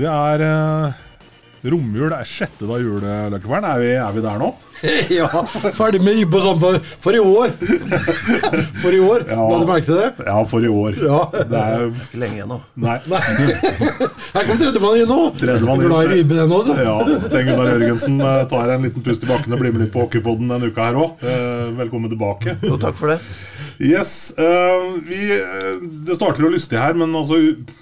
Det er eh, romjul. Det er sjette dag juleløkkevern. Er, vi- er vi der nå? ja, ferdig med ribbe og sånn for, for i år. For i år. Ja. La du merke til det? Ja, for i år. Ja. Det er Ikke lenge igjen nå. Nei. Her kom tredjemann inn nå. Tredjemann inn. Glad i ribbe, den også. Ja, Sten Gunnar Jørgensen eh, tar en liten pust i bakken og blir med litt på hockeypodden denne uka her òg. Velkommen tilbake. Jo, takk for det. Yes, Uh, vi, eh, Det starter jo lystig her, men altså,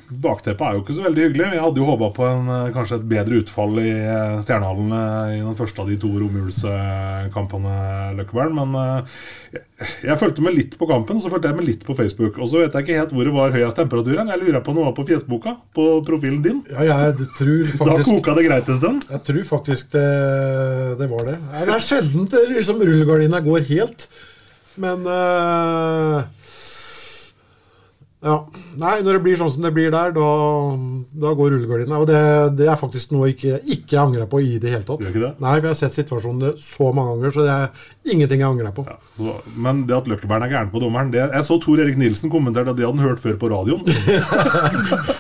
bakteppet er jo ikke så veldig hyggelig. Vi hadde jo håpa på en, eh, kanskje et bedre utfall i eh, Stjernehallen eh, i den første av de to romjulskampene, Løkkeberg. Men uh, jeg, fulgte med litt på kampen, så fulgte jeg med litt på Facebook. Og så vet jeg ikke helt hvor det var høyest temperatur. Jeg lurer på noe på fjesboka, på profilen din. Ja, jeg tror faktisk... Da koka det greit en stund. Jeg tror faktisk det, det var det. Det er sjelden det liksom rullegardina går helt. Men eh, Ja. Nei, når det blir sånn som det blir der, da, da går rullegardina. Og det, det er faktisk noe jeg ikke, ikke angrer på i det hele tatt. Det det? Nei, for jeg har sett situasjonen så mange ganger, så det er ingenting jeg angrer på. Ja, så, men det at Løkkeberg er gæren på dommeren det, Jeg så Tor Erik Nilsen kommenterte at det hadde han hørt før på radioen.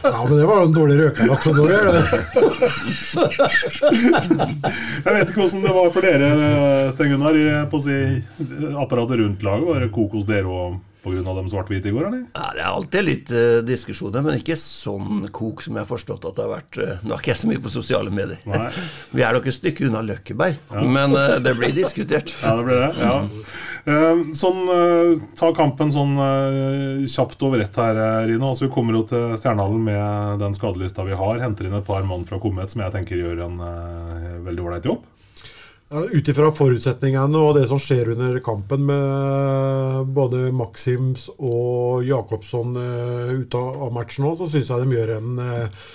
Ja, men det var jo en dårlig røkelaks. og dårlig, det? Jeg vet ikke hvordan det var for dere, Sten Gunnar, på å si, apparatet rundt laget. Var det kokos dere òg pga. de svart-hvite i går, eller? Ja, det er alltid litt uh, diskusjoner, men ikke sånn kok som jeg har forstått at det har vært. Uh, nå er ikke jeg så mye på sosiale medier. Nei. Vi er nok et stykke unna Løkkeberg, men uh, det blir diskutert. Ja, det blir det. ja. Sånn, Ta kampen sånn kjapt over ett her, Rino. Altså, vi kommer jo til Stjernehallen med den skadelista vi har. Henter inn et par mann fra Komet som jeg tenker gjør en veldig ålreit jobb. Ut ifra forutsetningene og det som skjer under kampen med både Maxims og Jakobsson eh, ute av matchen nå, så syns jeg de gjør en eh,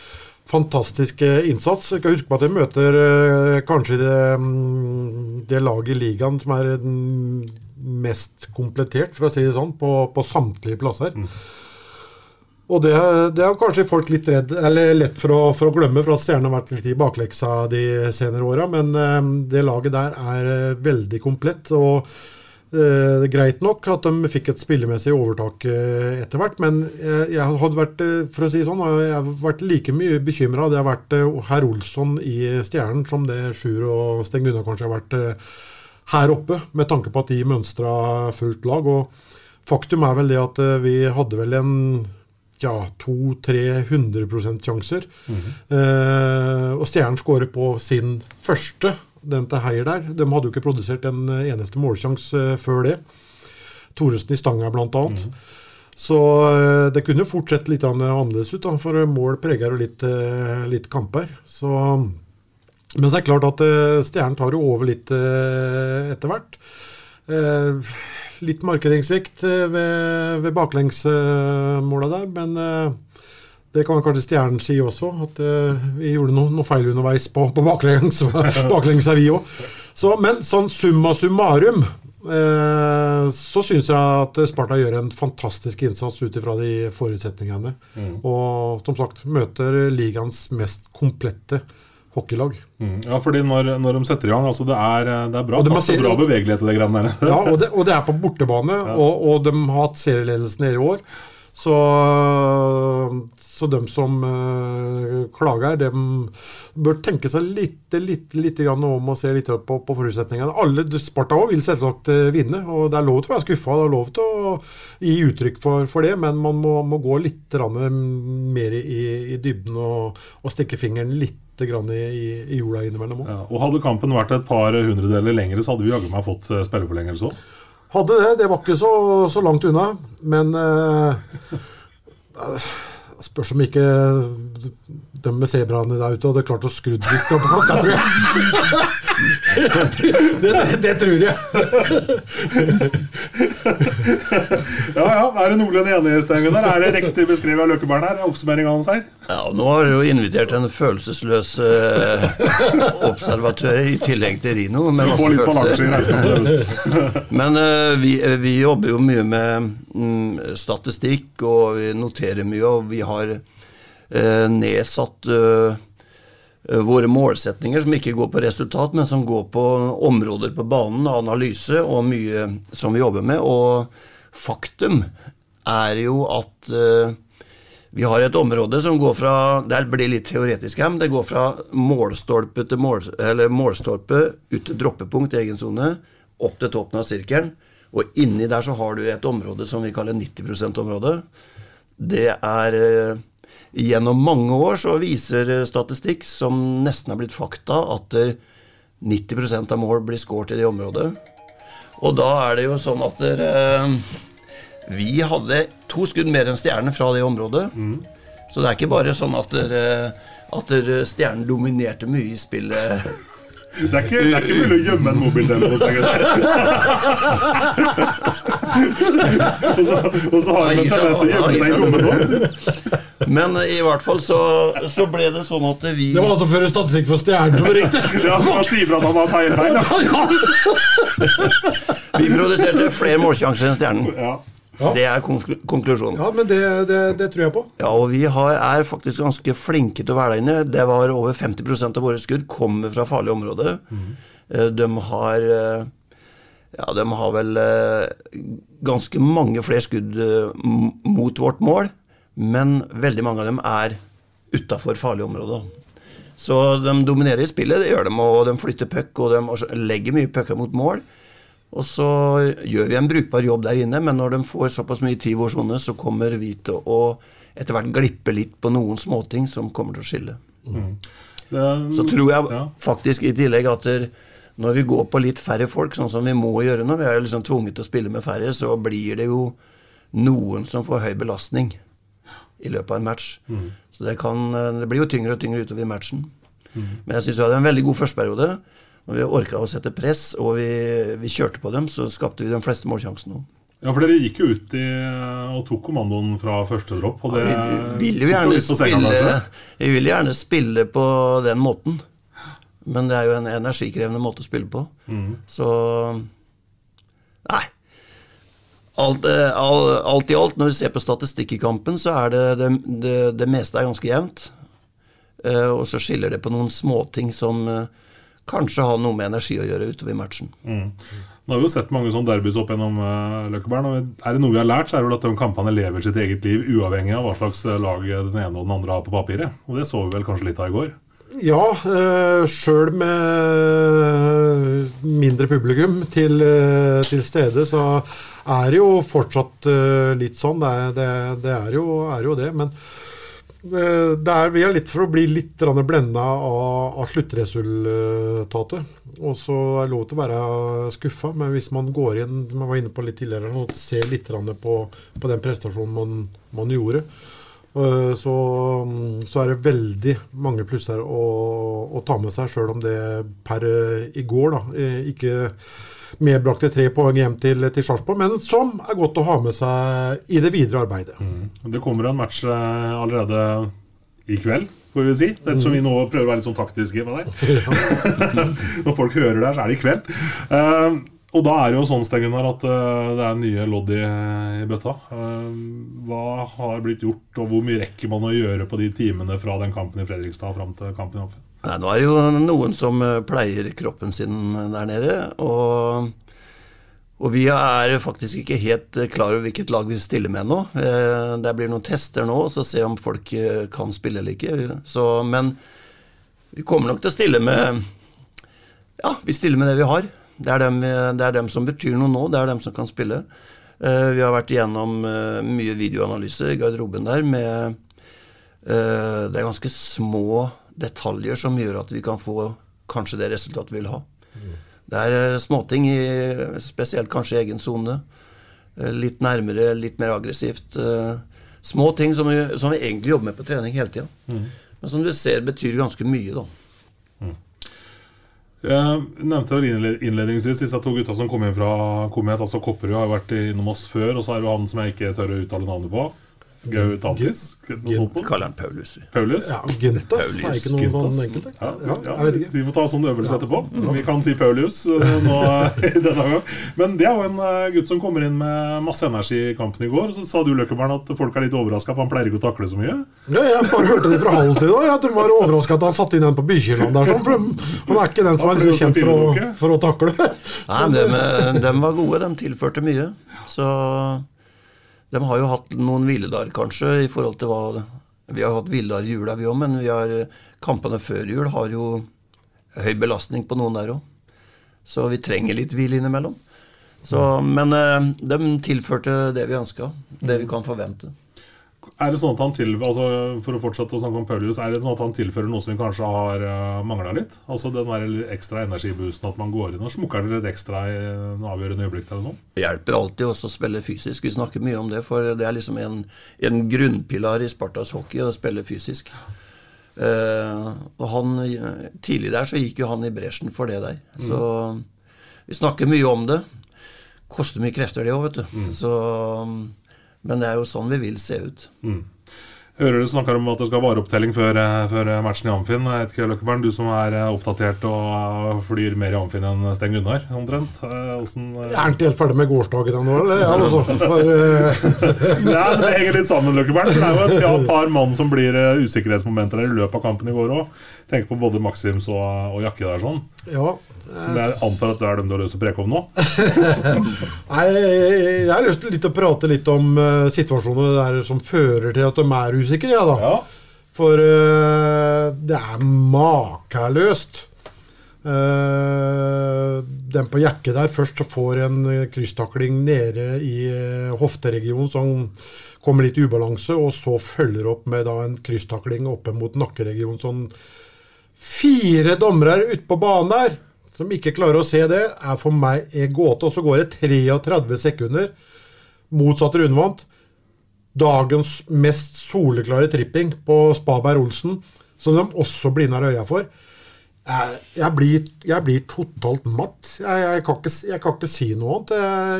fantastisk eh, innsats. Jeg kan huske på at de møter eh, kanskje det, mm, det laget i ligaen som er mest komplettert, for å si det sånn, på, på samtlige plasser. Og det, det er kanskje folk litt redd, eller lett for å, for å glemme, for at Stjernen har vært litt i bakleksa de senere åra. Men eh, det laget der er eh, veldig komplett. og eh, greit nok at de fikk et spillemessig overtak eh, etter hvert, men jeg, jeg hadde vært eh, for å si sånn, jeg har vært like mye bekymra hadde jeg vært eh, herr Olsson i Stjernen som det Sjur og Sten Gunnar kanskje har vært eh, her oppe, med tanke på at de mønstra fullt lag. og Faktum er vel det at eh, vi hadde vel en ja, 200-300 sjanser. eh, og Stjernen skårer på sin første, den til Heier der. De hadde jo ikke produsert en eh, eneste målsjanse eh, før det. Thoresen i stanga, blant annet. Så eh, det kunne fortsette litt annerledes ut, for mål preger jo litt, litt kamper. Så, men så er det klart at Stjernen tar jo over litt etter hvert. Litt markeringssvikt eh, ved, ved baklengsmåla der, men eh, det kan kanskje Stjernen si også, at eh, vi gjorde noe, noe feil underveis på, på baklengs, er vi òg. Men sånn summa summarum eh, så syns jeg at Sparta gjør en fantastisk innsats ut ifra de forutsetningene. Og som sagt møter ligaens mest komplette hockeylag. Mm. Ja, fordi når, når de setter i gang altså Det er, det er bra Og de har bra bevegelighet i de greiene der. Ja, og det, og det er på bortebane, og, og de har hatt serieledelsen i år. Så, så de som uh, klager, de bør tenke seg litt, litt, litt grann om og se litt på, på forutsetningene. Alle, Sparta også vil selvsagt uh, vinne, og det er lov til å være skuffa. Det er lov til å gi uttrykk for, for det, men man må, må gå litt mer i, i dybden og, og stikke fingeren litt i, i, i jorda innimellom òg. Ja, og hadde kampen vært et par hundredeler lengre, så hadde vi jaggu meg fått eh, spilleforlengelse òg. Hadde det. Det var ikke så, så langt unna. Men eh, spørs om ikke de med sebraene der ute hadde klart å skru litt opp klokka, tror jeg. det, det, det, tror jeg. ja ja, er du noenlunde enig, Stein Gunnar? Er det riktig beskrevet av Løkkebarn her? Oppsummeringa hans her? Ja, nå har du jo invitert en følelsesløs uh, observatør i tillegg til Rino. Men. Men uh, vi, vi, jobber jo mye med um, statistikk, og vi noterer mye, og vi har nedsatt våre målsetninger, som ikke går på resultat, men som går på områder på banen, analyse og mye som vi jobber med. Og faktum er jo at vi har et område som går fra Det blir litt teoretisk her, men det går fra målstolpe til mål, målstolpe ut til droppepunkt i egen sone, opp til toppen av sirkelen. Og inni der så har du et område som vi kaller 90 %-område. Det er eh, Gjennom mange år så viser statistikk som nesten har blitt fakta, at 90% av mål blir skåret i det området. Og da er det jo sånn at dere vi hadde to skudd mer enn stjernen fra det området. Mm. Så det er ikke bare sånn at, at stjernen dominerte mye i spillet. Det er ikke, det er ikke mulig å gjemme en mobiltelefon hos deg. og, så, og så har han en tendens til å gjemme seg i rommet òg. Men i hvert fall så, så, ble det sånn at vi Det var altså før statistikk for var riktig. ja, så man sier at han har feil. vi produserte flere målsjanser enn stjernen. Ja. Ja. Det er konklusjonen. Ja, men det, det, det, tror jeg på. Ja, og vi har, er faktisk ganske flinke til å være der inne. Det var over 50% av våre skudd kommer fra farlige områder. Mm. De har eh, Ja, de har vel eh, ganske mange flere skudd mot vårt mål, men veldig mange av dem er utafor farlige områder. Så de dominerer i spillet, det gjør de, og de flytter puck, og de legger mye pucker mot mål. Og så gjør vi en brukbar jobb der inne, men når de får såpass mye tid i vår sone, så kommer vi til å etter hvert glippe litt på noen småting som kommer til å skille. Mm. så tror jeg ja. faktisk i tillegg at når vi går på litt færre folk, sånn som vi må gjøre nå, vi er liksom tvunget til å spille med færre, så blir det jo noen som får høy belastning i løpet av en match. Mm. Så det, kan, det, blir jo tyngre og tyngre utover i matchen. Mm. Men jeg syns vi hadde en veldig god førsteperiode. Når vi orka å sette press, og vi, vi, kjørte på dem, så skapte vi de fleste målsjansene. Ja, for dere gikk jo ut i, og tok kommandoen fra første dropp. Og det ja, vi, vil jo gjerne spille, vi vil gjerne spille på den måten. Men det er jo en energikrevende måte å spille på. Mm. Så Nei. Alt, eh, alt, i alt, når vi ser på statistikk i kampen, så er det det, det, det meste er ganske jevnt. Uh, og så skiller det på noen småting som uh, kanskje ha noe med energi å gjøre utover matchen. Mm. Nå har vi jo sett mange sånne derbys opp gjennom uh, Løkkeberg. Er det noe vi har lært, så er det vel at de kampene lever sitt eget liv uavhengig av hva slags eh, lag den ene og den andre har på papiret. Og det så vi vel kanskje litt av i går? Ja, uh, sjøl med mindre publikum til, uh, til, stede, så er det jo fortsatt uh, litt sånn. Det, det, det er, jo, er, jo, det. Men der vi er litt for å bli litt blenda av, av sluttresultatet. Og så er det lov til å være skuffa, men hvis man går inn jeg var inne på litt tidligere, og ser litt på, på den prestasjonen man, man gjorde, eh, så, så, er det veldig mange plusser å, å ta med seg, sjøl om det per i går da, eh, ikke medbrakte tre poeng hjem til, til Sarpsborg, men som er godt å ha med seg i det videre arbeidet. Mm. Det kommer en match eh, allerede i kveld, får vi si. Ettersom vi nå prøver å være litt sånn taktiske på det. Når folk hører det, så er det i kveld. Uh, og da er det jo sånn Stengunar, at uh, det er nye lodd i, i bøtta. Uh, hva har blitt gjort, og hvor mye rekker man å gjøre på de timene fra den kampen i Fredrikstad fram til kampen i Hoffen? Nei, nå er det jo noen som eh, pleier kroppen sin der nede. Og, Og vi er faktisk ikke helt eh, klar over hvilket lag vi stiller med nå. Eh, det blir noen tester nå, så se om folk eh, kan spille eller ikke. Så, men vi kommer nok til å stille med Ja, vi stiller med det vi har. Det er, dem, det er dem som betyr noe nå, det er dem som kan spille. Vi har vært igjennom mye videoanalyse i garderoben der med Det er ganske små detaljer som gjør at vi kan få kanskje det resultatet vi vil ha. Mm. Det er eh, småting, i, spesielt kanskje i egen sone. Eh, litt nærmere, litt mer aggressivt. Eh, små ting som vi, som vi egentlig jobber med på trening hele tida. Mm. Men som du ser betyr ganske mye, da. Mm. Jeg nevnte vel innledningsvis disse to gutta som kom inn fra Komet. altså Kopperud har vært innom oss før, og så er det han som jeg ikke tør å uttale navnet på. Gautantis? Kaller han Paulus. Paulus? Ja, Gintas er ikke noe sånn enkelt. Ja, ja, ja, vi får ta sånn øvelse etterpå. Vi kan si Paulus eh, nå i denne gang. Men det er jo en eh, gutt som kommer inn med masse energi i kampen i går. Så sa du Løkkeberg, at folk er litt overraska, for han pleier ikke å takle så mye? Ja, jeg bare hørte det fra halvtid òg, at de var overraska at han satte inn en på Bykirland der. Sånn, for han er ikke den som er liksom kjent for å, for å takle. Nei, men de, de var gode. De tilførte mye. Så de har jo hatt noen hviledager, kanskje, i forhold til hva Vi har hatt hviledager i jula, vi òg, men vi har, kampene før jul har jo høy belastning på noen der òg. Så vi trenger litt hvile innimellom. Så, men eh, de tilførte det vi ønska. Det vi kan forvente. Er det sånn at han til, altså For å fortsette å snakke om Paulius, er det sånn at han tilfører noe som vi kanskje har uh, eh, mangla litt? Altså den der ekstra energiboosten, at man går inn og smukker litt ekstra i en avgjørende øyeblikk? eller sånn? Det hjelper alltid også å spille fysisk. Vi snakker mye om det, for det er liksom en, en grunnpilar i Spartas hockey å spille fysisk. Uh, og han, Tidlig der så gikk jo han i bresjen for det der. Mm. Så vi snakker mye om det. Koster mye krefter, det òg, vet du. Mm. Så men det er jo sånn vi vil se ut. Mm. Hører du snakker om at det skal vareopptelling før, eh, før matchen i Amfinn. Løkkeberg, Du som er eh, oppdatert og flyr mer i Amfinn enn Steng Gunnar, omtrent. Hvordan, eh, Jeg er ikke helt ferdig med gårsdagen ennå, eller? Ja, altså, for, ja, det henger litt sammen, Løkkeberg. Det er jo et ja, par mann som blir usikkerhetsmomenter i løpet av kampen i går òg. Tenker på både Maxims og, og Jakke der sånn. Ja, som jeg antar at det er dem du har lyst til å preke om nå? Nei, jeg har lyst til å prate litt om uh, situasjoner der som fører til at de er usikre. Ja, da. Ja. For uh, det er makeløst. Uh, den på Jekke der først så får en krysstakling nede i hofteregionen som kommer litt i ubalanse, og så følger opp med da en krysstakling oppe mot nakkeregionen. Sånn fire dommere ute på banen der som ikke klarer å se det, er for meg en gåte. Og så går det 33 sekunder. Motsatt rundvant. Dagens mest soleklare tripping på Spaberg-Olsen, som de også blinder øya for. Jeg blir, jeg blir totalt matt. Jeg, jeg, kan ikke, jeg, kan ikke, si noe annet.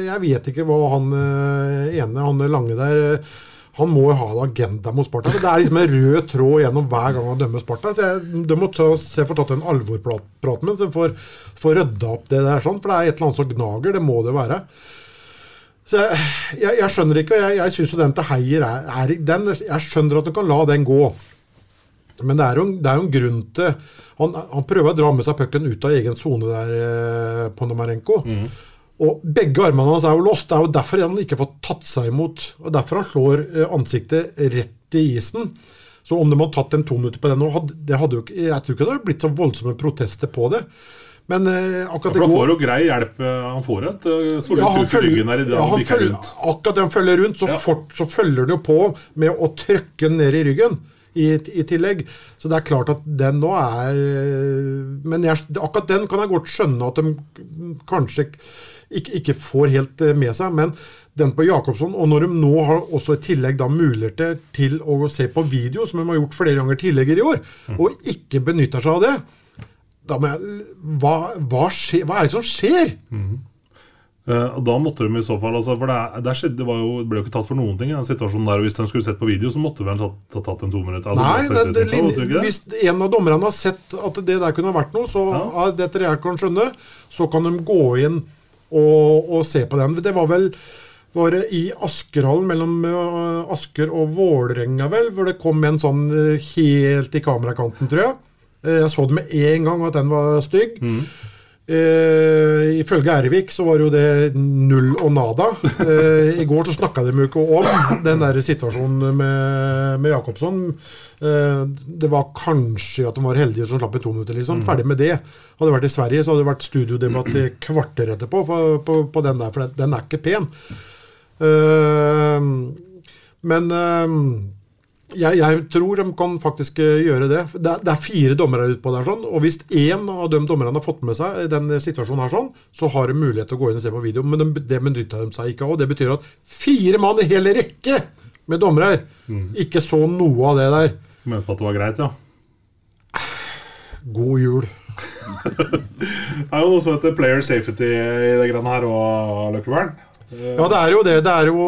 Jeg, vet ikke hva han eh, ene, han lange der han må jo ha en agenda mot Sparta. Det er liksom en rød tråd gjennom hver gang han dømmer Sparta. Så jeg, De må ta, se få tatt en alvorprat med de får, får rydda opp det der, sånn, for det er et eller annet som gnager. Det må det være. Så jeg, jeg, jeg skjønner ikke, og jeg, jeg syns jo den til Heier er, er den, Jeg skjønner at du kan la den gå. Men det er jo, det er jo en grunn til han, han, prøver å dra med seg pucken ut av egen sone der eh, på Nomarenko. Mm. Og begge armene hans er jo låst. Det er jo derfor han ikke får tatt seg imot. og Derfor han slår eh, ansiktet rett i isen. Så om de hadde tatt en to minutter på det nå, det hadde jo ikke, jeg tror ikke det hadde blitt så voldsomme protester på det. Men eh, akkurat ja, for Han får jo grei hjelp. Eh, han får et solid ja, puff i ryggen her. Ja, han følger, akkurat det han følger rundt, så, ja. fort, så følger han jo på med å trykke ned i ryggen. I, i, tillegg. Så det er klart at den nå er Men jeg, akkurat den kan jeg godt skjønne at de kanskje ikke, ikke, får helt eh, med seg. Men den på Jacobsson, og når de nå har også i tillegg da muligheter til å se på video, som de har gjort flere ganger tidligere i år, mm. og ikke benytter seg av det, da må jeg, hva, hva, skje, hva er det som skjer? Mm. Uh, da måtte de i så fall altså, For det, det, skjedde, det, jo, ble jo ikke tatt for noen ting den situasjonen der. og Hvis de skulle sett på video, så måtte vel tatt, tatt, tatt en to minutter. Altså, Nei, det, det, det, Hvis en av dommerne har sett at det der kunne vært noe, så ja. det etter jeg kan skjønne, så kan de gå inn og, og se på den. Det var vel var det i Askerhallen mellom uh, Asker og Vålerenga, vel, hvor det kom en sånn uh, helt i kamerakanten, tror jeg. Uh, jeg så det med en gang at den var stygg. Mm. Eh, ifølge Ervik så var jo det null og nada. Eh, I går så snakka de jo ikke om den der situasjonen med, med Jacobsson. Eh, det var kanskje at de var heldige som slapp i to minutter, liksom. Mm. Ferdig med det. Hadde det vært i Sverige, så hadde det vært studiodebatt i kvarter etterpå på, på, på den der, for den- den er ikke pen. Eh, men eh, jeg, jeg tror de kan faktisk eh, gjøre det. Det er, det er fire dommere utpå der, sånn, og hvis én av de dommerne har fått med seg den situasjonen her, sånn, så har de mulighet til å gå inn og se på video. Men de, det benytta de seg ikke av. og Det betyr at fire mann i hele rekke med dommere ikke så noe av det der. Mente på at det var greit, ja. God jul. Det er jo noe som heter player safety i det greiene her, og Løkkevern. Ja, det er jo det. Det, er jo,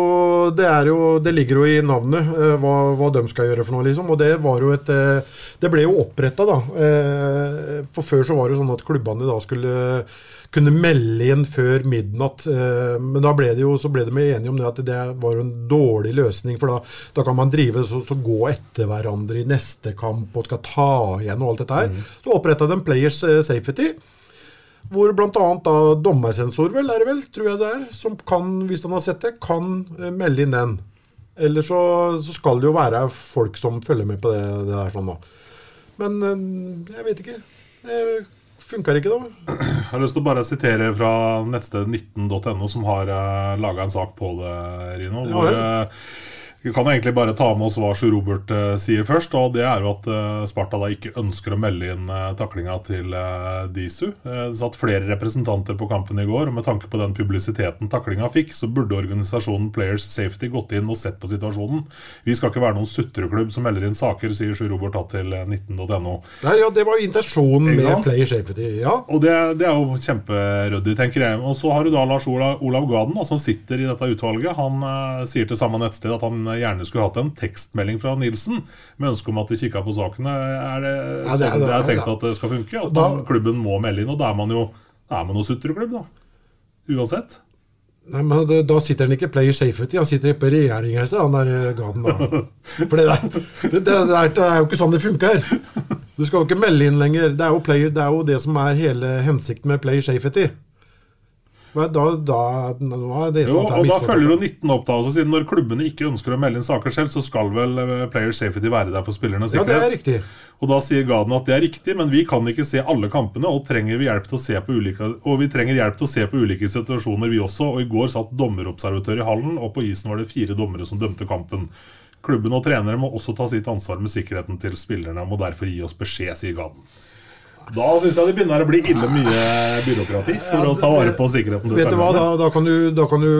det, er jo, det ligger jo i navnet eh, hva, hva de skal gjøre for noe, liksom. Og det var jo et eh, Det ble jo oppretta, da. Eh, For før så var det sånn at klubbene da skulle kunne melde inn før midnatt. Men da ble det jo, så ble de enige om det at det var en dårlig løsning. For da, da kan man drive så, så gå etter hverandre i neste kamp og skal ta igjen og alt dette her. Så oppretta de Players Safety. Hvor bl.a. da dommersensor, vel, er det vel, tror jeg det er, som kan, hvis han har sett det, kan eh, melde inn den. Eller så, så skal det jo være folk som følger med på det, det der sånn, da. Men eh, jeg vet ikke. Det funker ikke, da. Jeg har lyst til å bare sitere fra nettstedet 19.no, som har uh, laga en sak på det, Rino. Ja, Hvor, vel. Eh, vi kan egentlig bare ta med oss hva Sjur Robert eh, sier først. og Det er jo at eh, Sparta da ikke ønsker å melde inn uh, taklinga til eh, Disu. Eh, det satt flere representanter på kampen i går, og med tanke på den publisiteten taklinga fikk, så burde organisasjonen Players Safety gått inn og sett på situasjonen. Vi skal ikke være noen sutreklubb som melder inn saker, sier Sjur Robert da til eh, 19.no. Ja, det var jo intensjonen med Players Safety. Ja. Og det, det er jo kjemperyddig, tenker jeg. Og så har du da Lars Olav, Olav Gaden, da, som sitter i dette utvalget. Han eh, sier til samme nettsted at han gjerne skulle hatt en tekstmelding fra Nilsen med ønske om at de kikka på sakene. Er det Ja, det er- det er tenkt at det skal funke? At Da- klubben må melde inn, og da er man jo er man jo sutreklubb, da. Uansett. Nei, men Da sitter han ikke Player Safety, han sitter på regjeringshuset, han der eh, Gaden. da. For det, der, det, det, det, er, det er jo ikke sånn det funker. Du skal jo ikke melde inn lenger. Det er jo, player, det, er jo det som er hele hensikten med Player Safety. Hva- Da, da, da, da det Jo, og da følger jo 19 opp, da. Altså, siden når klubbene ikke ønsker å melde inn saker selv, så skal vel eh, Player Safety være der for spillernes Ja, det er riktig. Og da sier Gaden at det er riktig, men vi kan ikke se alle kampene, og, trenger vi hjelp til å se på ulike, og vi trenger hjelp til å se på ulike situasjoner, vi også. Og i går satt dommerobservatør i hallen, og på isen var det fire dommere som dømte kampen. Klubben og trenere må også ta sitt ansvar med sikkerheten til spillerne, og må derfor gi oss beskjed, sier Gaden. Da syns jeg det begynner å bli ille mye byråkrati for å ta vare på sikkerheten Vet du hva, da, da, kan du, da kan du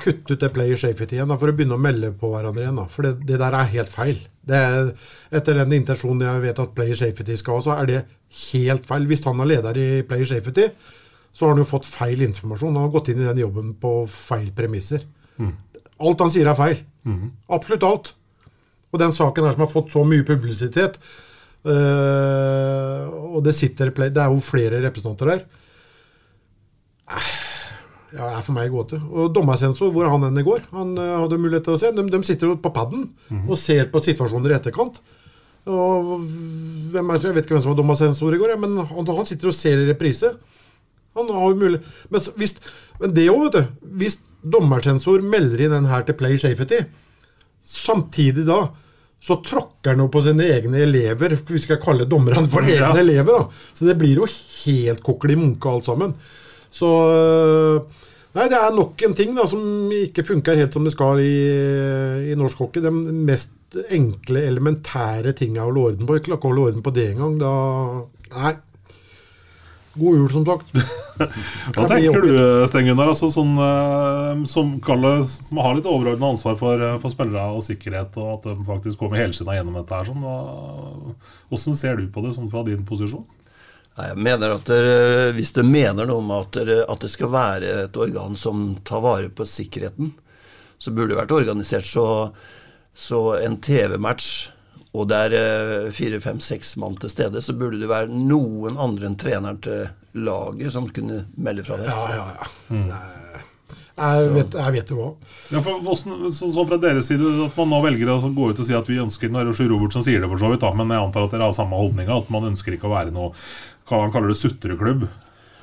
kutte ut det player safety igjen, da, for å begynne å melde på hverandre igjen. For det, det der er helt feil. Det er, etter den intensjonen jeg vet at player safety skal ha, så er det helt feil. Hvis han er leder i player safety, så har han jo fått feil informasjon. Han har gått inn i den jobben på feil premisser. Alt han sier er feil. Absolutt alt. Og den saken her som har fått så mye publisitet, øh, og det sitter Det er jo flere representanter der. Ja, det er for meg gåte. Og dommersensor, hvor er han enn i går? Han uh, hadde mulighet til å se. De, de sitter jo på paden og ser på situasjoner i etterkant. Og hvem er, jeg vet ikke hvem som var dommersensor i går, ja, men han, han sitter og ser i reprise. Han har jo mulighet Men, hvis, men det òg, vet du. Hvis dommersensor melder inn den her til Play Safety, samtidig da så tråkker han jo på sine egne elever. Vi skal kalle dommerne for egne Ja. elever. da. Så det blir jo helt kokli munke alt sammen. Så øh, Nei, det er nok en ting da som ikke funker helt som det skal i, i norsk hockey. De mest enkle, elementære tinga å holde orden på. Ikke å holde orden på det engang. Nei. God jul, som sagt. Hva tenker du, Sten Gunnar, altså, sånn, eh, som Kalle må ha litt overordna ansvar for, eh, for spillere og sikkerhet, og at de faktisk kommer helskinna gjennom dette her? Sånn, hvordan ser du på det sånn fra din posisjon? Nei, Jeg mener at dere, Hvis du mener noe om at, dere, at det skal være et organ som tar vare på sikkerheten, så burde det vært organisert så, så en TV-match og det er eh, fire, fem, seks mann til stede, så burde det være noen andre enn treneren til laget som kunne melde fra det. Ja, ja, ja. Jeg vet, jeg vet jo hva. Ja, for hvordan, så, så fra deres side At man nå velger å gå ut og si at vi ønsker Nå er det jo Sjur Robert som sier det, for så vidt, da, men jeg antar at dere har samme holdninga. At man ønsker ikke å være noe hva han kaller det, sutreklubb.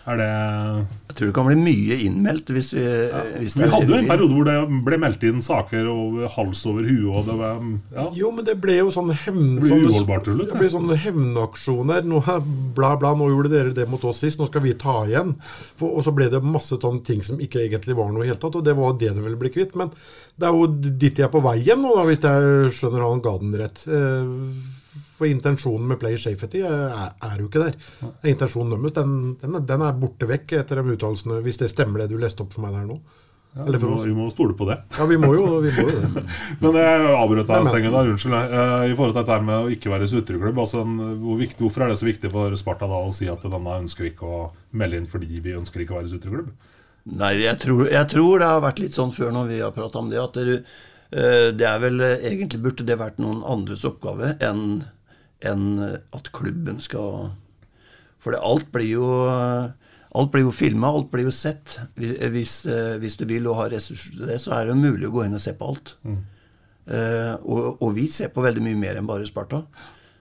Er det Jeg tror det kan bli mye innmeldt hvis vi ja. hvis Vi hadde jo en periode hvor det ble meldt inn saker over hals over huet, og det var ja. Jo, men det ble jo sånn hevn... Det ble uholdbart til slutt. Det ble sånne hevnaksjoner. Nå, bla, bla, nå gjorde dere det mot oss sist, nå skal vi ta igjen. For, og så ble det masse sånne ting som ikke egentlig var noe i hele tatt, og det var det de ville bli kvitt. Men det er jo dit de er på vei igjen nå, da, hvis jeg skjønner han ga den rett. Eh, for intensjonen med player safety er, er jo ikke der. Intensjonen deres den, den, den, er borte vekk etter de uttalelsene, hvis det stemmer det du leste opp for meg der nå. Ja, vi, må, vi, må, stole på det. Ja, vi må jo, vi må jo det. Men jeg avbrøt deg, Stengen. Unnskyld. Uh, I forhold til dette med å ikke være sutreklubb, altså, hvor viktig, hvorfor er det så viktig for Sparta da å si at denne ønsker vi ikke å melde inn fordi vi ønsker ikke å være sutreklubb? Nei, jeg tror, jeg tror, det har vært litt sånn før når vi har prata om det, at det, uh, det er vel egentlig burde det vært noen andres oppgave enn enn at klubben skal For det, alt blir jo Alt blir jo filma, alt blir jo sett. Hvis, hvis, du vil og har ressurser til det, så er det mulig å gå inn og se på alt. Mm. Uh, og, og, vi ser på veldig mye mer enn bare Sparta.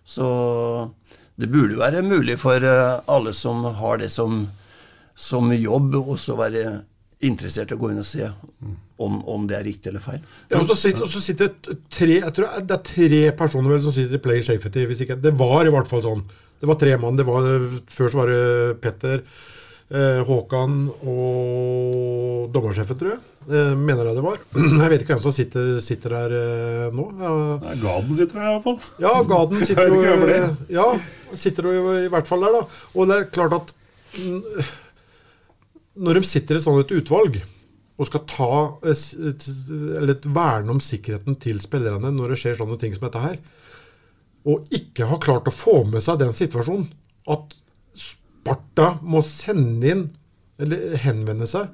Så det burde jo være mulig for alle som har det som, som jobb, også være interessert i å gå inn og se om, om det er riktig eller feil. Ja, og så sitter, og så sitter tre, jeg tror det er tre personer vel som sitter i Player Safety. Hvis ikke, det var i hvert fall sånn. Det var tre mann. Det var, før så var det Petter, eh, Håkan og dommersjefen, tror jeg. Eh, mener jeg det var. Jeg vet ikke hvem som sitter, sitter her eh, nå. Ja. Nei, Gaden sitter her i hvert fall. Ja, Gaden sitter jo, ja, sitter jo i, i hvert fall der, da. Og det er klart at når de sitter i et sånt utvalg og skal ta eller verne om sikkerheten til spillerne når det skjer sånne ting som dette her, og ikke har klart å få med seg den situasjonen at Sparta må sende inn, eller henvende seg,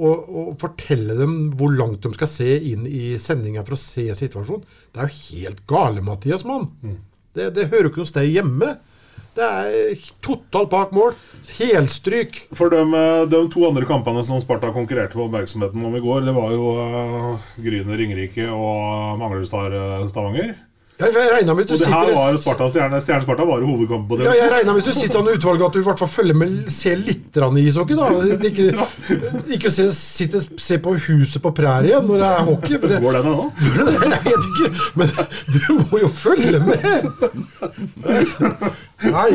og, og fortelle dem hvor langt de skal se inn i sendinga for å se situasjonen. Det er jo helt gale, Mathias, mann. Mm. Det, det hører jo ikke noe sted hjemme. Det er totalt bak mål. Helstryk. For de, eh, de, to andre kampene som Sparta konkurrerte på oppmerksomheten om i går, det var jo uh, Gryner Ringerike og Manglerudstad Stavanger. Jeg, jeg regner med og det her var Sparta, Stjerne, Stjerne Sparta var hovedkampen på det. Ja, jeg regna med hvis du sitter sånn utvalget at du i hvert fall følger med, ser litt i ishockey. da Ikke, ikke se, sitte, se på huset på prærien når det er hockey. Det, Går den ennå? Jeg vet ikke, men du må jo følge med! Nei.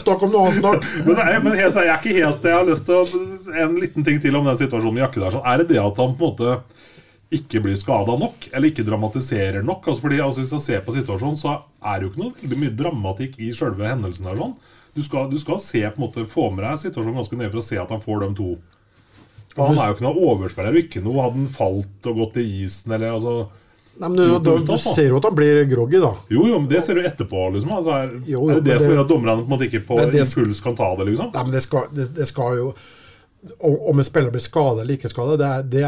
Snakk om noe annet snart. Men, nei, men helt, jeg er ikke helt Jeg har lyst til å En liten ting til om den situasjonen med Jakke der. Er det det at han på en måte ikke blir skada nok, eller ikke dramatiserer nok. Altså fordi altså Hvis jeg ser på situasjonen, så er det jo ikke noe veldig mye dramatikk i selve hendelsen. her sånn. Du skal, du skal, se på en måte, få med deg situasjonen ganske ned for å se at han får de to. Og han er jo ikke noe overspiller. Ikke noe Hadde han falt og gått i isen eller altså Nei, men du, du, du, ser jo at han blir groggy, da. Jo, jo, men det ser du etterpå. liksom altså, er, jo, jo, er, det det som gjør at dommerne på en måte ikke på impuls kan ta det? liksom? Nei, men det skal, det, det skal jo om en spiller blir skada eller ikke skada, det, det,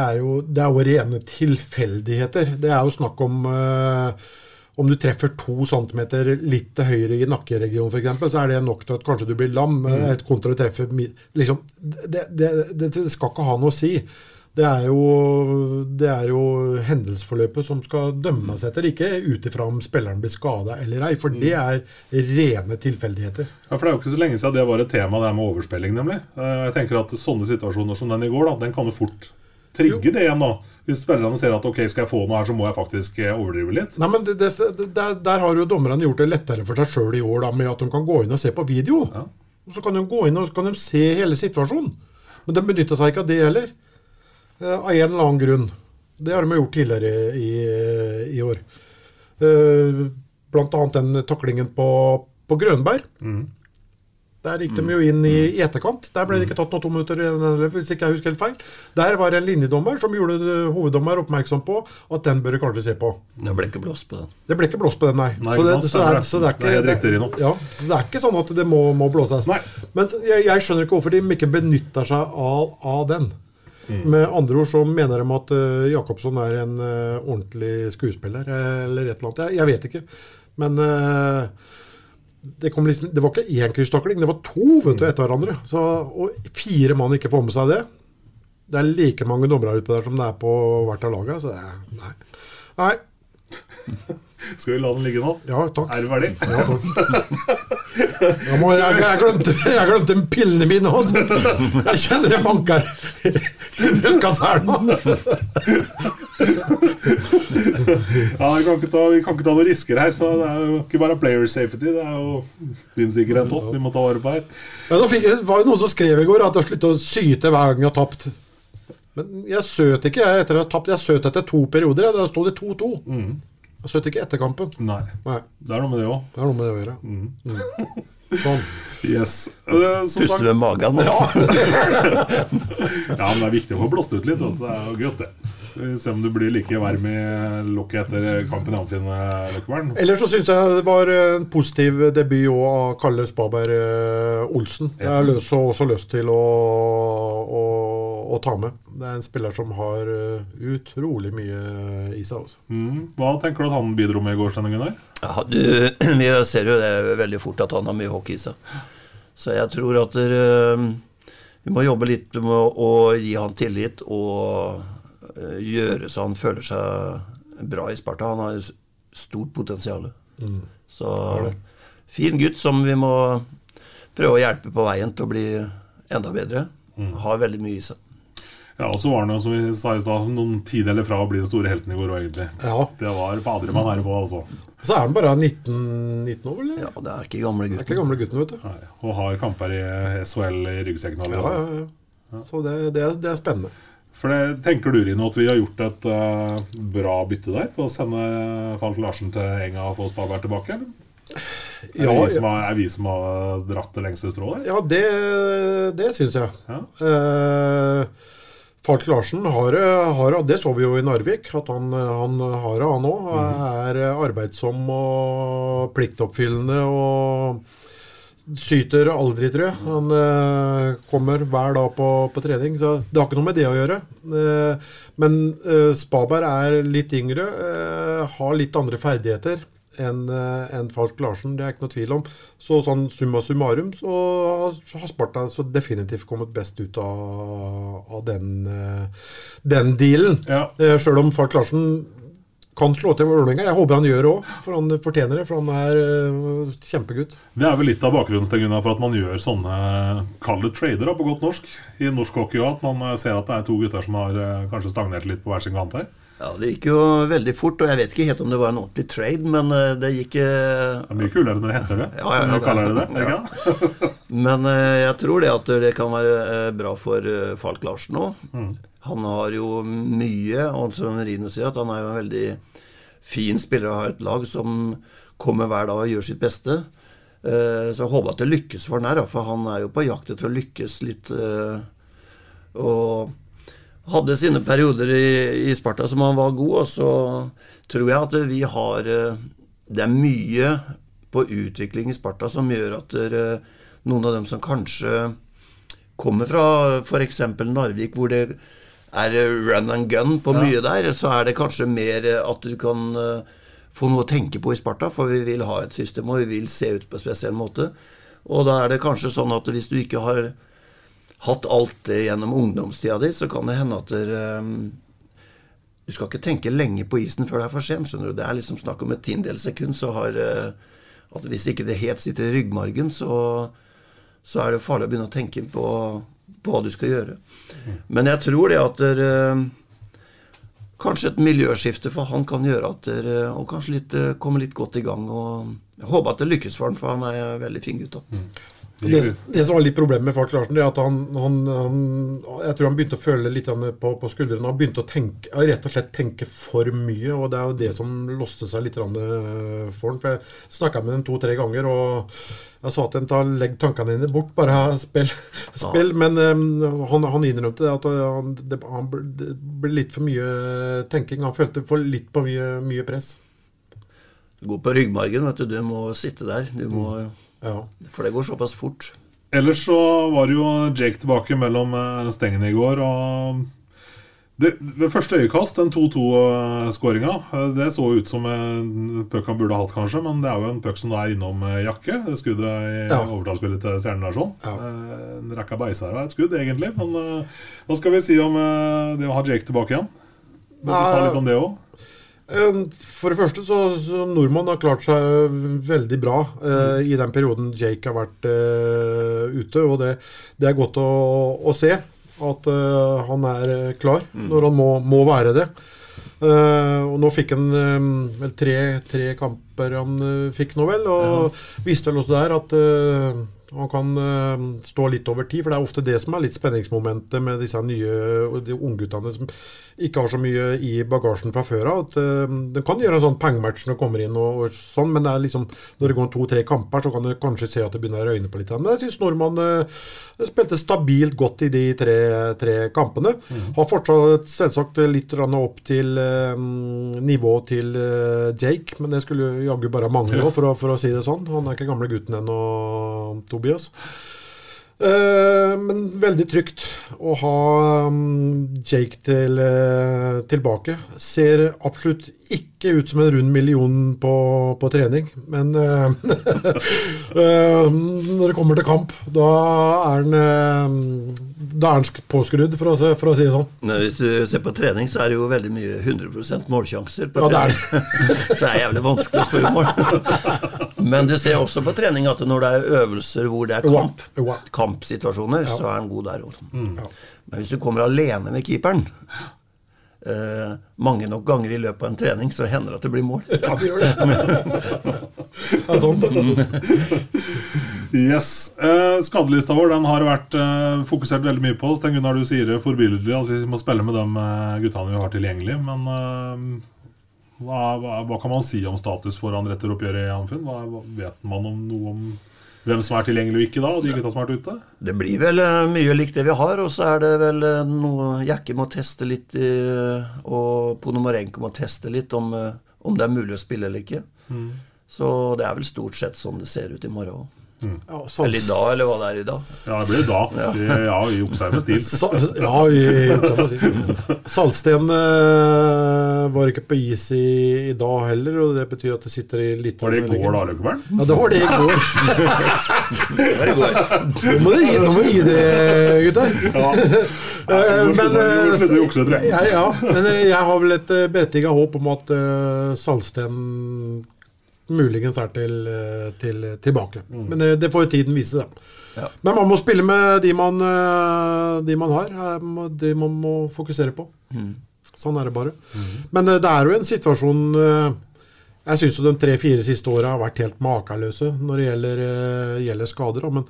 det er jo rene tilfeldigheter. Det er jo snakk om uh, om du treffer to centimeter litt til høyre i nakkeregionen f.eks., så er det nok til at kanskje du blir lam. Mm. Et kontra å treffe liksom, det, det, det, skal ikke ha noe å si. Det er, jo, det er jo hendelsesforløpet som skal dømmes etter, ikke ut ifra om spilleren blir skada eller ei. For det er rene tilfeldigheter. Ja, for Det er jo ikke så lenge siden det var et tema, det med overspilling, nemlig. Eh, jeg tenker at Sånne situasjoner som den i går, da, den kan jo fort trigge jo. det igjen. da Hvis spillerne ser at ok, skal jeg få noe her, så må jeg faktisk eh, overdrive litt. Nei, men det, det, der, der, har jo dommerne gjort det lettere for seg sjøl i år da, med at de kan gå inn og se på video. Ja. Så kan de gå inn og kan de se hele situasjonen. Men de benytter seg ikke av det heller. Eh, av en eller annen grunn. Det har de gjort tidligere i, i år. Uh, blant annet den taklingen på, på Grønberg. Mm. Der gikk de jo inn i, i, etterkant. Der ble det ikke tatt noen to minutter, hvis ikke jeg husker helt feil. Der var det en linjedommer som gjorde hoveddommer oppmerksom på at den bør du kanskje se på. Det ble ikke blåst på den. Det ble ikke blåst på den, nei. nei så, det, så, det, så, det, er ikke, det, ja, så det er ikke sånn at det må, må blåses. Nei. Men jeg, jeg, skjønner ikke hvorfor de ikke benytter seg av, av den. Mm. Med andre ord så mener de at uh, Jacobsson er en uh, ordentlig skuespiller eller et eller annet. Jeg, jeg vet ikke. Men uh, det, liksom, det, var ikke én krysstakling, det var to vet du, mm. etter hverandre. Så, og fire mann ikke får med seg det. Det er like mange dommere ute der som det er på hvert av lagene. Så det er, nei. nei. Skal vi la den ligge nå? Ja, takk. Er du ferdig? Ja, takk. Jeg, må, jeg, jeg, glemte, jeg glemte pillene mine også. Jeg kjenner det banker i nå. Ja, vi kan, ikke ta, vi kan ikke ta noen risker her. Så Det er jo ikke bare player safety, det er jo din sikkerhet òg vi må ta vare på her. Ja, da fikk, det var jo noen som skrev i går at jeg sluttet å syte hver gang jeg har tapt. Men jeg søt ikke jeg etter å ha tapt. Jeg søt etter to perioder. Da sto det 2-2. Jeg søt ikke etter kampen. Nei. Nei, Det er noe med det òg. det er noe med det å gjøre. Mm. Sånn. Yes. Uh, Puster sagt- du med magen Ja. Ja, men det er viktig å få blåst ut litt. Det er jo godt, det. Se om du blir like varm i lokket etter kampen i Amfinn, eh, Løkkebern. Ellers så syns jeg det var en positiv debut òg av Kalle Spaberg eh, Olsen. Jeg har løs, også lyst til å, å, å ta med. Det er en spiller som har eh, utrolig mye i seg. Også. Mm. Hva tenker du at han bidro med i gårsendingen der? Ja, du, vi ser jo det veldig fort at han har mye hockey i seg. Så jeg tror at dere, vi må jobbe litt med å gi han tillit og eh, gjøre så han føler seg bra i Sparta. Han har stort potensial. Så fin gutt som vi må prøve å hjelpe på veien til å bli enda bedre. Har veldig mye i seg. Ja, og så var han jo, som vi sa i stad, noen tideler fra å bli den store helten i går òg, egentlig. Ja. Det var fader man er på, altså. Så er han bare 19, 19 år, eller? Ja, det er ikke gamle Det er ikke gutten. gamle gutten, vet du. Nei, og har kamper i SHL i ryggsekken Ja, allerede. ja, ja. Så det, det, er, det er spennende. For det, Tenker du Rino, at vi har gjort et uh, bra bytte der? På å sende Falk Larsen til Enga og få Spaberg tilbake? Eller? Er, Ja, vi som har, er vi som har dratt det lengste strået? Ja, det, det syns jeg. Ja. Uh, Falk Larsen har, det, Det så vi jo i Narvik, at han, han har det, han òg. Er arbeidsom og pliktoppfyllende og syter aldri, tror jeg. Han eh, kommer hver dag på, på trening, så det har ikke noe med det å gjøre. Eh, men eh, Spaberg er litt yngre, eh, har litt andre ferdigheter enn eh, enn Falk Larsen, det er ikke noe tvil om. Så sånn summa summarum så har Sparta så definitivt kommet best ut av, av den, eh, den dealen. Ja. Sjøl om Falk Larsen kan slå til Vålerenga. Jeg håper han gjør det òg, for han fortjener det. For han er uh, kjempegutt. Det er vel litt av bakgrunnen Sten for at man gjør sånne kalde trader, på godt norsk. I norsk hockey òg. At man eh, ser at det er to gutter som har uh, kanskje stagnert litt på hver sin kant her. Ja, Det gikk jo veldig fort, og jeg vet ikke helt om det var en ordentlig trade, men eh, det gikk eh, Det er mye kulere når det heter det. Ja, ja, ja, det- kaller det det. ikke sant? Men eh, jeg tror det at det kan være bra for Falk Larsen òg. Han har jo mye, og som Rino sier, at han er jo en veldig fin spiller å ha et lag som kommer hver dag og gjør sitt beste. Så jeg håper at det lykkes for han her, for han er jo på jakt etter å lykkes litt. Og hadde sine perioder i, i Sparta som han var god, og så tror jeg at vi har eh, Det er mye på utvikling i Sparta som gjør at eh, noen av dem som kanskje kommer fra f.eks. Narvik, hvor det er eh, run and gun på mye der, så er det kanskje mer at du kan få noe å tenke på i Sparta, for vi vil ha et system, og vi vil se ut på en spesiell måte. Og da er det kanskje sånn at hvis du ikke har hatt alt det gjennom ungdomstida di, så kan det hende at dere um, du skal ikke tenke lenge på isen før det er for sent. skjønner du. Det er liksom snakk om et tiendedels sekund. så har eh, at Hvis ikke det helt sitter i ryggmargen, så, så er det farlig å begynne å tenke på, på hva du skal gjøre. Men jeg tror det at det, eh, Kanskje et miljøskifte for han kan gjøre at dere Og kanskje litt, eh, komme litt godt i gang. og Jeg håper at det lykkes for han, for han er en veldig fin gutt. da. Det, det som var litt problemet med Falk Larsen, det er at han, han, han Jeg tror han begynte å føle litt på, på skuldrene. Han begynte å tenke, rett og slett tenke for mye, og det er jo det som låste seg litt eh, for han. For jeg snakka med ham to-tre ganger, og jeg sa til ham legg tankene dine bort, bare spill. spill. Men um, han, han innrømte det at han, det, han ble, det ble litt for mye tenking. Han følte for litt på mye, mye press. Gå på ryggmargen, vet du. Du må sitte der. Du må, Ja. For det går såpass fort. Ellers så var jo Jake tilbake mellom eh, stengene i går. og det, Ved første øyekast, den 2-2-skåringa, det så ut som en puck han burde hatt, kanskje. Men det er jo en puck som da er innom eh, jakke. Det skuddet i Ja. overtallsspillet til Stjernenasjon. Ja. Eh, En rekka beiser av et skudd, egentlig. Men eh, hva skal vi si om eh, det å ha Jake tilbake igjen? Vil vi ta litt om det òg? For det første så, så Nordmann har klart seg veldig bra eh, i den perioden Jake har vært eh, ute. Og det, det, er godt å, å se at eh, han er klar mm. når han må, må være det. og nå fikk han vel tre, tre, kamper han fikk nå, vel. Og ja. visste vel også der at han kan uh, stå litt over tid, for det er ofte det som er litt spenningsmomentet med disse nye de ungguttene som ikke har så mye i bagasjen fra før av. Uh, det kan gjøre en sånn pengematch når det kommer inn, og, og, sånn, men det er liksom, når det går to-tre kamper, så kan du kanskje se at det begynner å røyne på litt. Men jeg syns nordmann uh, spilte stabilt godt i de tre, tre kampene. Mm. Har fortsatt selvsagt litt opp til nivået til Jake, men det skulle jaggu bare mangle, for å, for å si det sånn. Han er ikke gamle gutten ennå. Tobias. Uh, men veldig trygt å ha um, Jake til, uh, tilbake. Ser absolutt ikke ut som en rund million på, på trening, men uh, når det kommer til kamp, da er han han påskrudd, for å, for å, si det sånn. Men hvis du ser på trening, så er det jo veldig mye 100 målsjanser. på ja. Det er det. så det er jævlig vanskelig å spørre mål. Men du ser også på trening at når det er øvelser hvor det er kamp, kampsituasjoner, så er han god der. Mm. Men hvis du kommer alene med keeperen eh, mange nok ganger i løpet av en trening, så hender det at det blir mål. Ja, det gjør det. ja, sånt. yes. Eh, skadelista vår den har vært eh, fokusert veldig mye på. Sten Gunnar, du sier det forbilledlig at vi må spille med de eh, guttene vi har tilgjengelig. Men eh, hva, hva, hva, kan man si om status foran retteroppgjøret i Amfinn? Hva, vet man om noe om hvem som er tilgjengelig og ikke da, og de gutta som har vært ute? Det blir vel uh, mye likt det vi har, og så er det vel uh, noe Jakke må teste litt, uh, og Ponomarenko må teste litt om, om, det er mulig å spille eller ikke. Mm. Så det er vel stort sett sånn det ser ut i morgen òg. Mm. Ja, eller i dag, eller hva det er i dag. Ja, det blir da. Ja, det, ja i med stil. Sa, ja, i Saltsten uh, var ikke på is i, i, dag heller, og det betyr at det sitter i litt Var det i går, da, Løkkeberg? Ja, det var det i går. det var i går. Nå må dere gi, nå må gi dere, gutter. Ja. Uh, men, jeg, ja, ja, men jeg har vel et berettiget håp om at uh, Salsten muligens er til, eh, til tilbake. Mm. Men det, det, får tiden vise, da. Ja. Men man må spille med de man, eh, de man har. De man må fokusere på. Mm. Sånn er det bare. Mm. Men eh, det er jo en situasjon Jeg syns de tre-fire siste åra har vært helt makeløse når det gjelder, gjelder skader. Men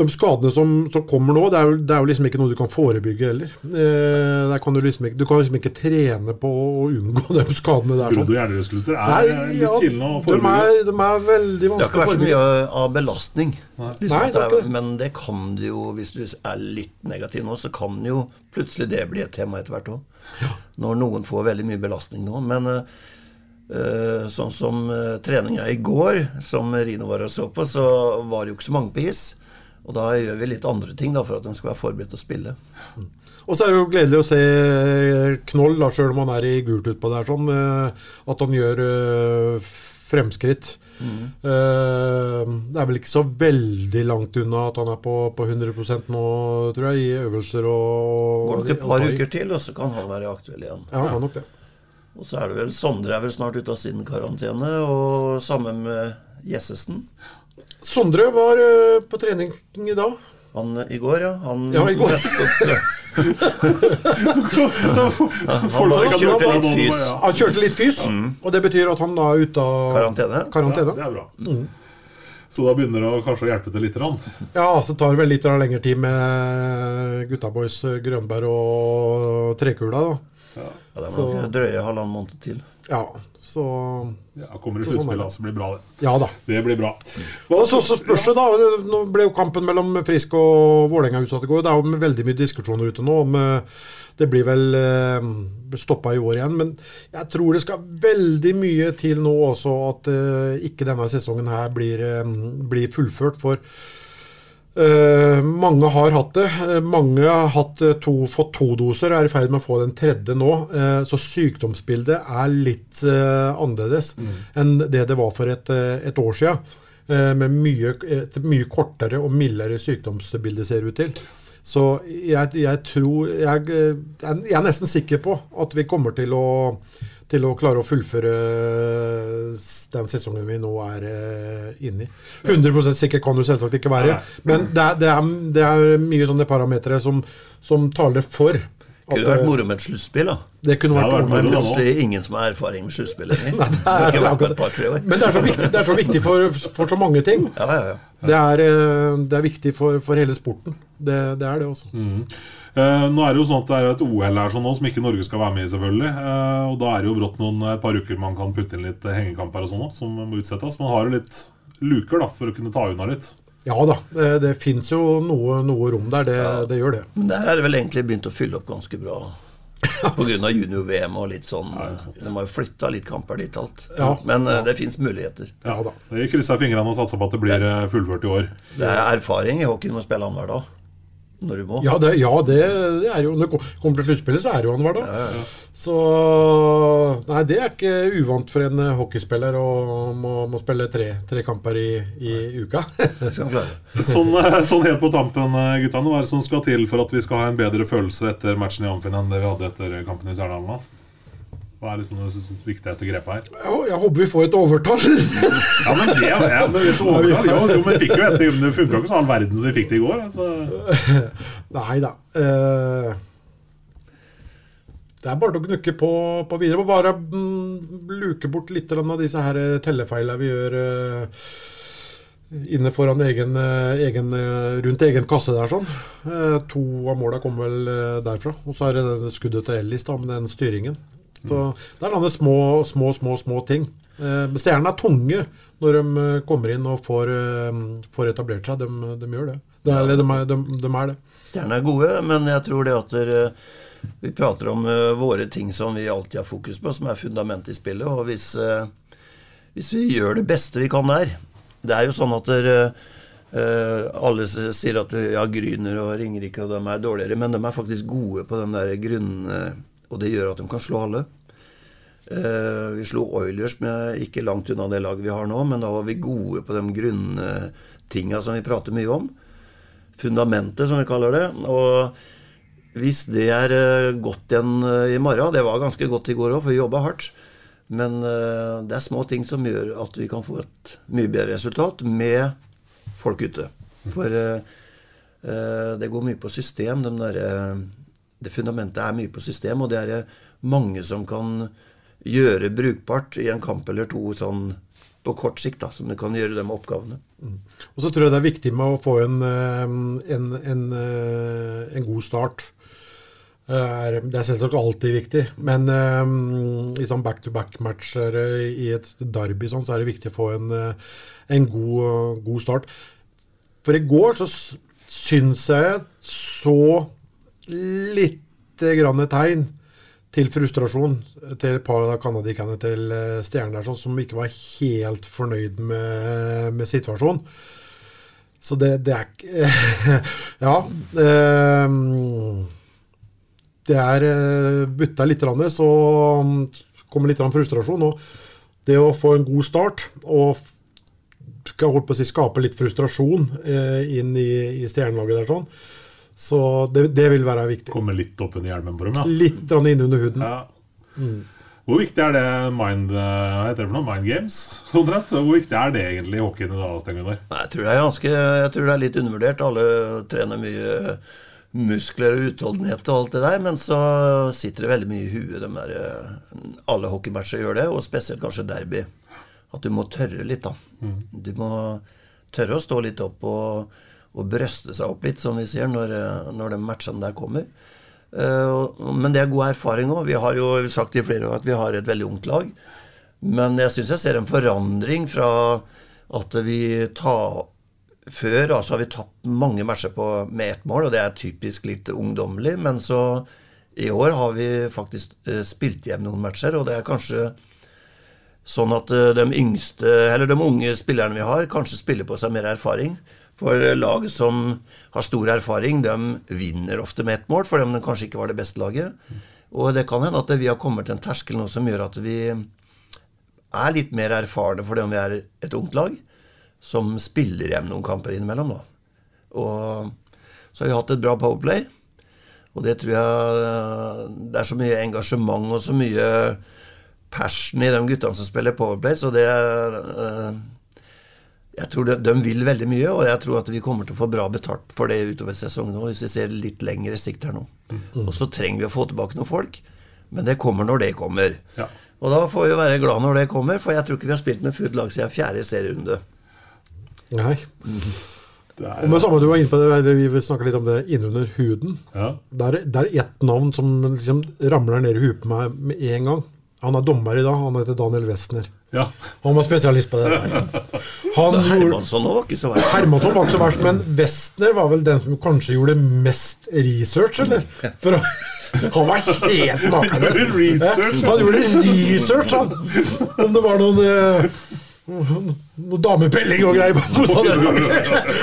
de skadene som, som kommer nå, det er, jo, det er, jo, liksom ikke noe du kan forebygge heller. Eh, kan du, liksom ikke, du, kan liksom ikke trene på å unngå de skadene der. Sånn. hjernerystelser er litt ja, å forebygge. De er, de er veldig vanskelig å forebygge. Det har ikke vært så mye av belastning. Liksom Nei, det er, men det kan du jo, hvis du er litt negativ nå, så kan jo plutselig det bli et tema etter hvert òg. Ja. Når noen får veldig mye belastning nå. Men Uh, sånn som uh, treninga i går, som Rino var og så på, så var det jo ikke så mange på is. Og da gjør vi litt andre ting da, for at de skal være forberedt til å spille. Og så er det jo gledelig å se Knoll, da, selv om han er i gult utpå der, sånn, eh, at han gjør øh, fremskritt. Mm. Det er vel ikke så veldig langt unna at han er på, på 100% nå, tror jeg, i øvelser og Går nok et par uker til, og så kan han være aktuell igjen. Ja, han kan nok det. Og så er det vel Sondre er vel snart ute av sin karantene, og sammen med Jessesen. Sondre var uh, på trening i dag. Han i går, ja. Han, ja, i går. han bare kjørte litt fys. Han kjørte litt fys, mm. og det betyr at han da er ute av karantene. karantene. Ja, det er bra. Mm. Så da begynner det å kanskje å hjelpe til litt? Rann. Ja, så tar det vel litt lengre tid med gutta boys Grønberg og Trekula. da. Ja, det er nok drøye halvannen måned til. Ja, så ja, Kommer i sånn sluttspillet, sånn så blir det bra, det. Ja da. Det blir bra. Og så, så spørs det, da. Nå ble jo kampen mellom Frisk og Vålerenga utsatt i går. Det er jo veldig mye diskusjoner ute nå om eh, det blir vel eh, stoppa i år igjen. Men jeg tror det skal veldig mye til nå også at eh, ikke denne sesongen her blir, eh, blir fullført. For Uh, mange har hatt det. Uh, mange har hatt, uh, to, fått to doser og er i ferd med å få den tredje nå. så sykdomsbildet er litt annerledes mm. enn det det var for et, et år siden. med mye, et mye kortere og mildere sykdomsbilde, ser det ut til. Så jeg, jeg tror jeg, jeg, er nesten sikker på at vi kommer til å til å klare å fullføre den sesongen vi nå er uh, inne i. 100% sikkert kan du selvsagt ikke være, men det er, det er, det er mye sånne parametere som, som taler for. Det kunne vært moro med et sluttspill, da. Det kunne vært moro, men plutselig ingen som har erfaring med sluttspill lenger. Men det er så viktig, er så viktig for, for, så mange ting. Ja, ja, ja. Det, er, det, er, viktig for, for hele sporten. Det, det, er det også. Mm. Uh, nå er det jo sånn at det er et OL her sånn nå, som ikke Norge skal være med i, selvfølgelig. Uh, og da er det jo brått noen et par uker man kan putte inn litt hengekamper og sånn som må utsettes. Man har jo litt luker da, for å kunne ta unna litt. Ja da, det, det fins jo noe, noe, rom der. Det, ja. det, gjør det. Men der er det vel egentlig begynt å fylle opp ganske bra. Pga. junior-VM og litt sånn. Ja, de har jo flytta litt kamper dit alt. Ja, Men ja. det fins muligheter. Ja da. Vi krysser fingrene og satser på at det blir fullført i år. Det er erfaring i hockey med å spille annenhver dag når du må. Ja, det, ja, det, det er jo Når det kommer til sluttspillet, så er det jo annenhver dag. Ja, ja, ja. Så Nei, det er ikke uvant for en hockeyspiller å må, må spille tre, tre, kamper i, i uka. sånn, eh, sånn, helt på tampen, eh, gutta. Hva er det som skal til for at vi skal ha en bedre følelse etter matchen i Amfinn enn det vi hadde etter kampen i Stjernadalen? Hva er liksom det viktigste grepet her? Jo, jeg håper vi får et overtall. ja, men det ja, men et overtall, jo, jo, men fikk jo et, Det funka ikke sånn all verden som vi fikk det i går. Altså. Nei da. Uh, det er bare å knukke på, på videre. Bare mm, luke bort litt av disse her tellefeilene vi gjør uh, inne foran egen, egen, rundt egen kasse der. sånn. To av måla kom vel derfra. Og så er det det skuddet til Ellis da, med den styringen. Så Det er noen små, små, små, små ting. Eh, Stjernene er tunge når de eh, kommer inn og får, eh, får etablert seg. De, de gjør det. De er, de, de, de er det. Stjernene er gode, men jeg tror det at dere, vi prater om våre ting som vi alltid har fokus på, som er fundamentet i spillet. Og hvis, hvis, vi gjør det beste vi kan der Det er jo sånn at dere, alle sier at ja, Gryner og Ringerike og de er dårligere, men de er faktisk gode på de der grunn og det gjør at de kan slå alle. Uh, vi slo Oilers med ikke langt unna det laget vi har nå, men da var vi gode på de grunntinga som vi prater mye om. Fundamentet, som vi kaller det. Og hvis det er uh, godt igjen uh, i morgen Det var ganske godt i går òg, for vi jobba hardt. Men det er små ting som gjør at vi kan få et mye bedre resultat med folk ute. For det går mye på system, de derre det fundamentet er mye på system, og det er mange som kan gjøre brukbart i en kamp eller to sånn på kort sikt, da, som det kan gjøre de oppgavene. Mm. Og så tror jeg det er viktig med å få en, eh, en, en, eh, en god start. Det er selvsagt alltid viktig, men i sånn back-to-back-matcher i et derby sånn, så er det viktig å få en god, god, start. For i går så syns jeg så litt grann tegn til frustrasjon til et par av canadierne til stjernen der, sånn, som ikke var helt fornøyd med, med situasjonen. Så det, det er ikke Ja. Eh, det er eh, butta litt, så kommer litt frustrasjon. Og det å få en god start og skal holdt på å si, skape litt frustrasjon inn i, i stjernelaget der sånn, så det, det, vil være viktig. Komme litt opp under hjelmen på dem, ja. Litt inn under huden. Ja. Mm. Hvor viktig er det mind, heter det for noe? mind games? Omtrent? Hvor viktig er det egentlig i hockeyen i dag? Jeg tror det er ganske, jeg tror det er litt undervurdert. Alle trener mye muskler og utholdenhet og alt det der, men så sitter det veldig mye i huet. De der, alle hockeymatcher gjør det, og spesielt kanskje derby. At du må tørre litt, da. Mm. Du må tørre å stå litt opp og og brøste seg opp litt, som vi ser når, eh, når de matchene der kommer. Uh, men det er god erfaring òg. Vi har jo sagt i flere år at vi har et veldig ungt lag. Men jeg syns jeg ser en forandring fra at vi tar Før altså har vi tapt mange matcher på, med ett mål, og det er typisk litt ungdommelig. Men så i år har vi faktisk uh, spilt hjem noen matcher, og det er kanskje sånn at de yngste, eller de unge spillerne vi har, kanskje spiller på seg mer erfaring. For lag som har stor erfaring, de vinner ofte med ett mål, fordi de kanskje ikke var det beste laget. Og det kan hende at vi har kommet til en terskel nå som gjør at vi er litt mer erfarne fordi om vi er et ungt lag som spiller hjem noen kamper innimellom. da. Og så har vi hatt et bra powerplay. Og det tror jeg Det er så mye engasjement og så mye passion i de guttene som spiller Powerplay, så det uh, jeg tror de, de, vil veldig mye, og jeg tror at vi kommer til å få bra betalt for det utover sesongen nå, hvis vi ser litt lengre sikt her nå. Mm. Og så trenger vi å få tilbake noen folk, men det kommer når det kommer. Ja. Og da får vi være glad når det kommer, for jeg tror ikke vi har spilt med fullt lag siden fjerde serierunde. Nei. Mm. Er, og med samme du var inne på det, Vi snakka litt om det innunder huden. Ja. Det, er, ett navn som liksom ramler ned i huet på meg med en gang. Han er dommer i dag. Han heter Daniel Westner. Ja. Han var spesialist på det. Han Hermansson var ikke så verst. Hermansson var ikke så verst, Men Westner var vel den som kanskje gjorde mest research, eller? For han var helt makeløs. Han gjorde research, han! Om det var noen eh, noe damepelling og greier.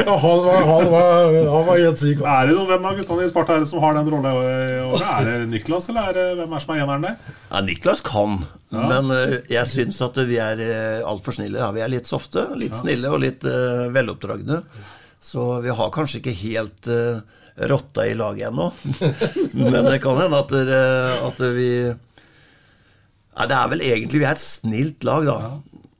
ja, han, var, han, var, han var helt syk. Er det noen, Hvem av guttene i Sparta som har den rolla? Er det Niklas, eller er det, hvem er som er eneren der? Ja, Niklas kan, ja. men uh, jeg syns at vi er uh, altfor snille. Ja, vi er litt softe, litt ja. snille og litt uh, veloppdragne. Så vi har kanskje ikke helt uh, rotta i laget ennå. men det kan hende at, at vi ja, Det er vel egentlig Vi er et snilt lag, da.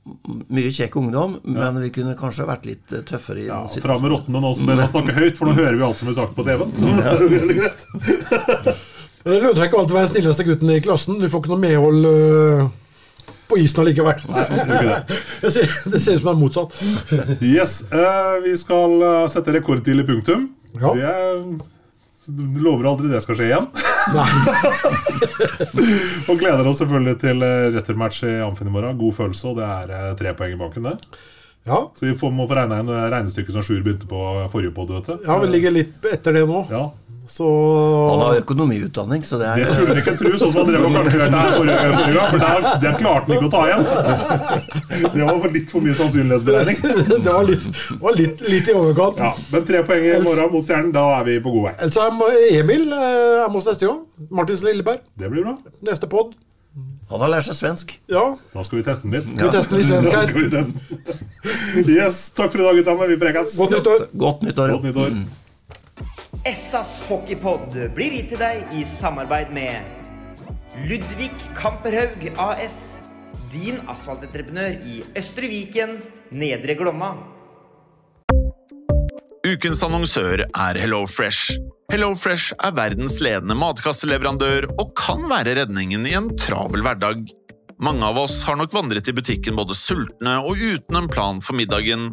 Ja mye kjekk ungdom, men vi kunne kanskje vært litt eh, tøffere. i ja, Fram med rottene nå som å snakke høyt, for nå hører vi alt som blir sagt på TV-en. Så det er veldig greit. ikke alltid å være den snilleste gutten i klassen. Du får ikke noe medhold uh, på isen allikevel. det, ser, det ser ut som det er motsatt. yes, uh, Vi skal sette rekordtidlig punktum. Ja. Det er du lover aldri det skal skje igjen. og gleder oss selvfølgelig til eh, returmatch i Amfin i morgen. God følelse, og det er eh, tre poeng i banken, det. Ja. Så vi får, må få regne inn regnestykket som Sjur begynte på forrige podd. Ja, vi ligger litt etter det nå. Ja. Så... Han har økonomiutdanning, så det er Det skulle han ikke tro, sånn som han drev og kalkulerte her forrige, forrige gang. For der, der klarte han ikke å ta igjen. Det var for litt for mye sannsynlighetsberegning. Det var litt, var litt, litt i overkant. Ja, Men tre poeng i morgen mot Stjernen, da er vi på god vei. Så er Emil eh, er med oss neste gang. Martins Lilleberg. Det blir bra. Neste pod. Han har lært seg svensk. Ja. Da skal vi teste den litt. Ja. Vi tester litt svensk her. Yes, takk for i dag, guttene. Vi prekes. Godt nyttår. Godt nyttår. Godt nyttår. Mm. Essas hockeypod blir gitt til deg i samarbeid med Ludvig Kamperhaug AS. Din asfaltentreprenør i Østre Viken, Nedre Glomma. Ukens annonsør er HelloFresh. HelloFresh er verdens ledende matkasseleverandør og kan være redningen i en travel hverdag. Mange av oss har nok vandret i butikken både sultne og uten en plan for middagen,